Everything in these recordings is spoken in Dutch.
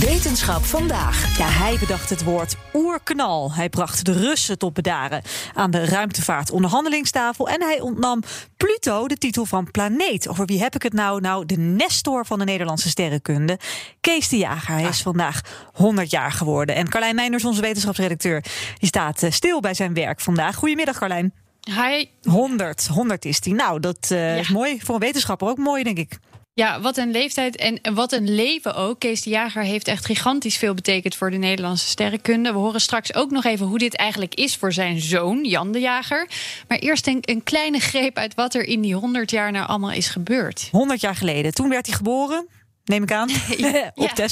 Wetenschap vandaag. Ja, hij bedacht het woord oerknal. Hij bracht de Russen tot bedaren aan de ruimtevaartonderhandelingstafel. En hij ontnam Pluto de titel van planeet. Over wie heb ik het nou? Nou, de nestor van de Nederlandse sterrenkunde. Kees de Jager. Hij is vandaag 100 jaar geworden. En Carlijn Meinders, onze wetenschapsredacteur, die staat eh, stil bij zijn werk vandaag. Goedemiddag, Carlijn. Hi. 100, 100 is hij. Nou, dat eh, is mooi. Voor een wetenschapper ook mooi, denk ik. Ja, wat een leeftijd en wat een leven ook. Kees de Jager heeft echt gigantisch veel betekend voor de Nederlandse sterrenkunde. We horen straks ook nog even hoe dit eigenlijk is voor zijn zoon, Jan de Jager. Maar eerst een, een kleine greep uit wat er in die 100 jaar nou allemaal is gebeurd. 100 jaar geleden. Toen werd hij geboren neem ik aan. op Ja.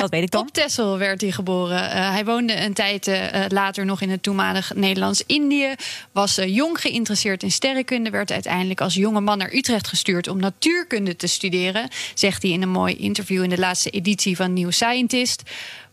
Dat weet ik dan. Op Texel werd hij geboren. Eh, hij woonde een tijd eh, later nog in het toenmalig Nederlands-Indië. Was eh, jong geïnteresseerd in sterrenkunde. Werd uiteindelijk als jonge man naar Utrecht gestuurd om natuurkunde te studeren. Zegt hij in een mooi interview in de laatste editie van New Scientist.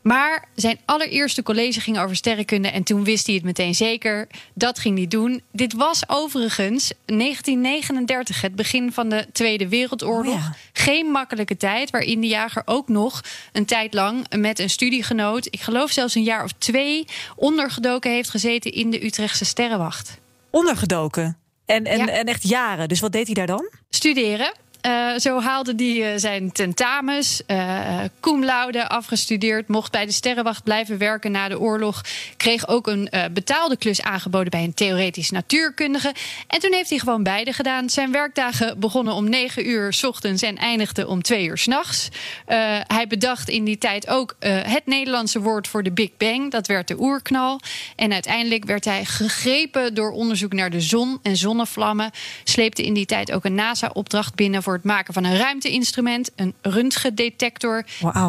Maar zijn allereerste college ging over sterrenkunde. En toen wist hij het meteen zeker. Dat ging hij doen. Dit was overigens 1939, het begin van de Tweede Wereldoorlog. Oh ja. Geen makkelijke tijd, waarin de jager ook nog een tijd lang met een studiegenoot, ik geloof zelfs een jaar of twee, ondergedoken heeft gezeten in de Utrechtse Sterrenwacht. Ondergedoken. En, en, Ja. en echt jaren. Dus wat deed hij daar dan? Studeren. Eh, zo haalde hij eh, zijn tentamens, eh cum laude afgestudeerd, mocht bij de Sterrenwacht blijven werken na de oorlog, kreeg ook een betaalde klus aangeboden bij een theoretisch natuurkundige. En toen heeft hij gewoon beide gedaan. Zijn werkdagen begonnen om 9 uur 's ochtends en eindigden om 2 uur 's nachts. Eh, hij bedacht in die tijd ook het Nederlandse woord voor de Big Bang. Dat werd de oerknal. En uiteindelijk werd hij gegrepen door onderzoek naar de zon en zonnevlammen. Sleepte in die tijd ook een NASA-opdracht binnen voor het maken van een ruimteinstrument, een röntgendetector,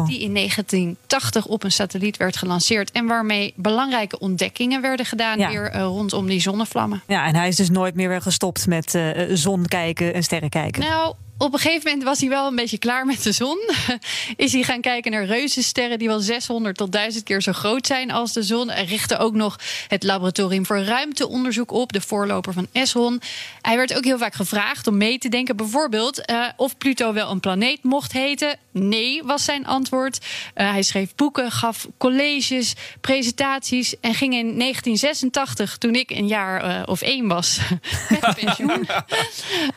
die in 1980 op een satelliet werd gelanceerd en waarmee belangrijke ontdekkingen werden gedaan Ja. weer eh, rondom die zonnevlammen. Ja, en hij is dus nooit meer weer gestopt met eh, zon kijken en sterren kijken. Nou, op een gegeven moment was hij wel een beetje klaar met de zon. Is hij gaan kijken naar reuzensterren die wel 600 tot 1000 keer zo groot zijn als de zon. Hij richtte ook nog het Laboratorium voor Ruimteonderzoek op, de voorloper van ESRON. Hij werd ook heel vaak gevraagd om mee te denken, bijvoorbeeld eh, of Pluto wel een planeet mocht heten. Nee, was zijn antwoord. Eh, hij schreef boeken, gaf colleges, presentaties en ging in 1986, toen ik een jaar eh, of één was, met pensioen.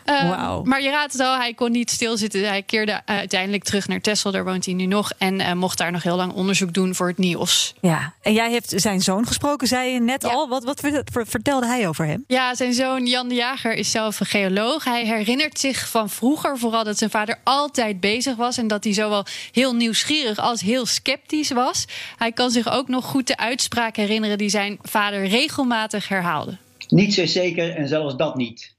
Wauw. Maar je raadt het al, hij kon niet stilzitten. Hij keerde uiteindelijk terug naar Texel, daar woont hij nu nog. En eh, mocht daar nog heel lang onderzoek doen voor het NIOS. Ja, en jij hebt zijn zoon gesproken, zei je net Ja. al. Wat, wat ver- ver- vertelde hij over hem? Ja, zijn zoon Jan de Jager is zelf een geoloog. Hij herinnert zich van vroeger vooral dat zijn vader altijd bezig was. En dat hij zowel heel nieuwsgierig als heel sceptisch was. Hij kan zich ook nog goed de uitspraak herinneren die zijn vader regelmatig herhaalde. Niet zo zeker en zelfs dat niet.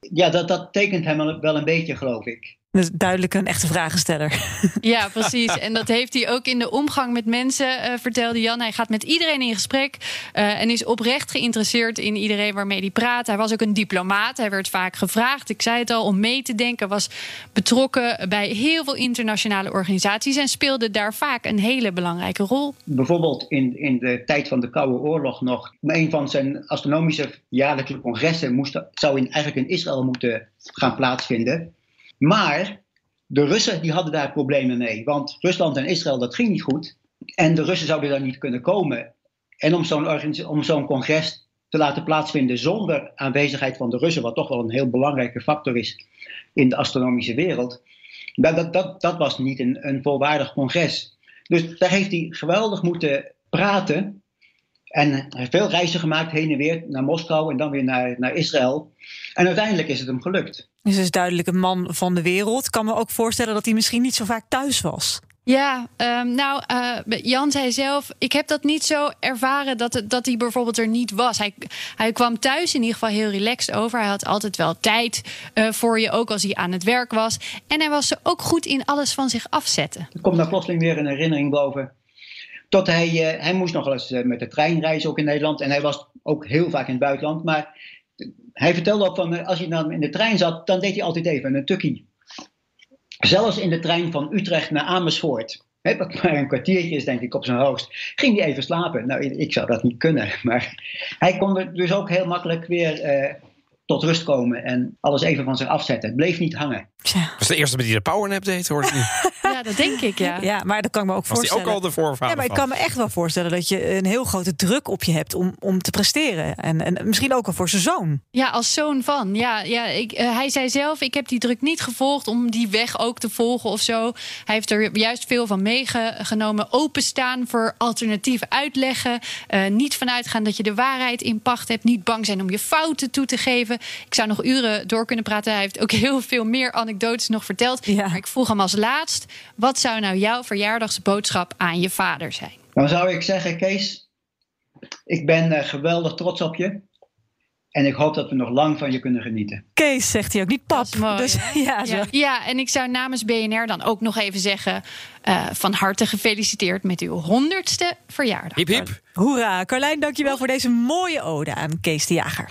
Ja, dat, dat tekent hem wel- een beetje, geloof ik. Is duidelijk een echte vragensteller. Ja, precies. En dat heeft hij ook in de omgang met mensen, eh, vertelde Jan. Hij gaat met iedereen in gesprek eh, en is oprecht geïnteresseerd in iedereen waarmee hij praat. Hij was ook een diplomaat. Hij werd vaak gevraagd, ik zei het al, om mee te denken. Was betrokken bij heel veel internationale organisaties en speelde daar vaak een hele belangrijke rol. Bijvoorbeeld in, in de tijd van de Koude Oorlog nog. Een van zijn astronomische jaarlijkse congressen moest, zou in, eigenlijk in Israël moeten gaan plaatsvinden. Maar de Russen die hadden daar problemen mee. Want Rusland en Israël, dat ging niet goed. En de Russen zouden daar niet kunnen komen. En om zo'n om zo'n congres te laten plaatsvinden zonder aanwezigheid van de Russen, wat toch wel een heel belangrijke factor is in de astronomische wereld, dat, dat, dat, dat was niet een, een volwaardig congres. Dus daar heeft hij geweldig moeten praten. En hij heeft veel reizen gemaakt heen en weer naar Moskou en dan weer naar, naar Israël. En uiteindelijk is het hem gelukt. Dus hij is duidelijk een man van de wereld. Ik kan me ook voorstellen dat hij misschien niet zo vaak thuis was. Ja, um, nou, uh, Jan zei zelf, ik heb dat niet zo ervaren dat, het, dat hij bijvoorbeeld er niet was. Hij, hij kwam thuis in ieder geval heel relaxed over. Hij had altijd wel tijd uh, voor je, ook als hij aan het werk was. En hij was er ook goed in alles van zich afzetten. Er komt nou plotseling weer een herinnering boven. Tot hij, uh, hij moest nog wel eens met de trein reizen, ook in Nederland. En hij was ook heel vaak in het buitenland. Maar hij vertelde ook van, als hij dan in de trein zat, dan deed hij altijd even een tukkie. Zelfs in de trein van Utrecht naar Amersfoort, hè, wat maar een kwartiertje is denk ik op zijn hoogst, ging hij even slapen. Nou, ik zou dat niet kunnen, maar hij kon dus ook heel makkelijk weer tot rust komen en alles even van zich afzetten. Het bleef niet hangen. Ja. Dat is de eerste met die de powernap deed, hoor ik nu. ja, dat denk ik, ja. Ja, maar dat kan ik me ook Was voorstellen. die ook al de voorvader Ja, maar ik kan me echt wel voorstellen dat je een heel grote druk op je hebt om, om te presteren. En, en misschien ook al voor zijn zoon. Ja, als zoon van. Ja, ja ik, uh, hij zei zelf, ik heb die druk niet gevolgd om die weg ook te volgen of zo. Hij heeft er juist veel van meegenomen. Openstaan voor alternatieve uitleggen. Uh, niet vanuitgaan dat je de waarheid in pacht hebt. Niet bang zijn om je fouten toe te geven. Ik zou nog uren door kunnen praten. Hij heeft ook heel veel meer anekdotes nog verteld. Ja. Maar ik vroeg hem als laatst: wat zou nou jouw verjaardagsboodschap aan je vader zijn? Dan zou ik zeggen, Kees, ik ben uh, geweldig trots op je. En ik hoop dat we nog lang van je kunnen genieten. Kees zegt hij ook, niet pap. Mooi, dus, ja, zo. ja, ja, en ik zou namens BNR dan ook nog even zeggen: uh, van harte gefeliciteerd met uw honderdste verjaardag. Hip hip. Hoera. Carlijn, dankjewel voor deze mooie ode aan Kees de Jager.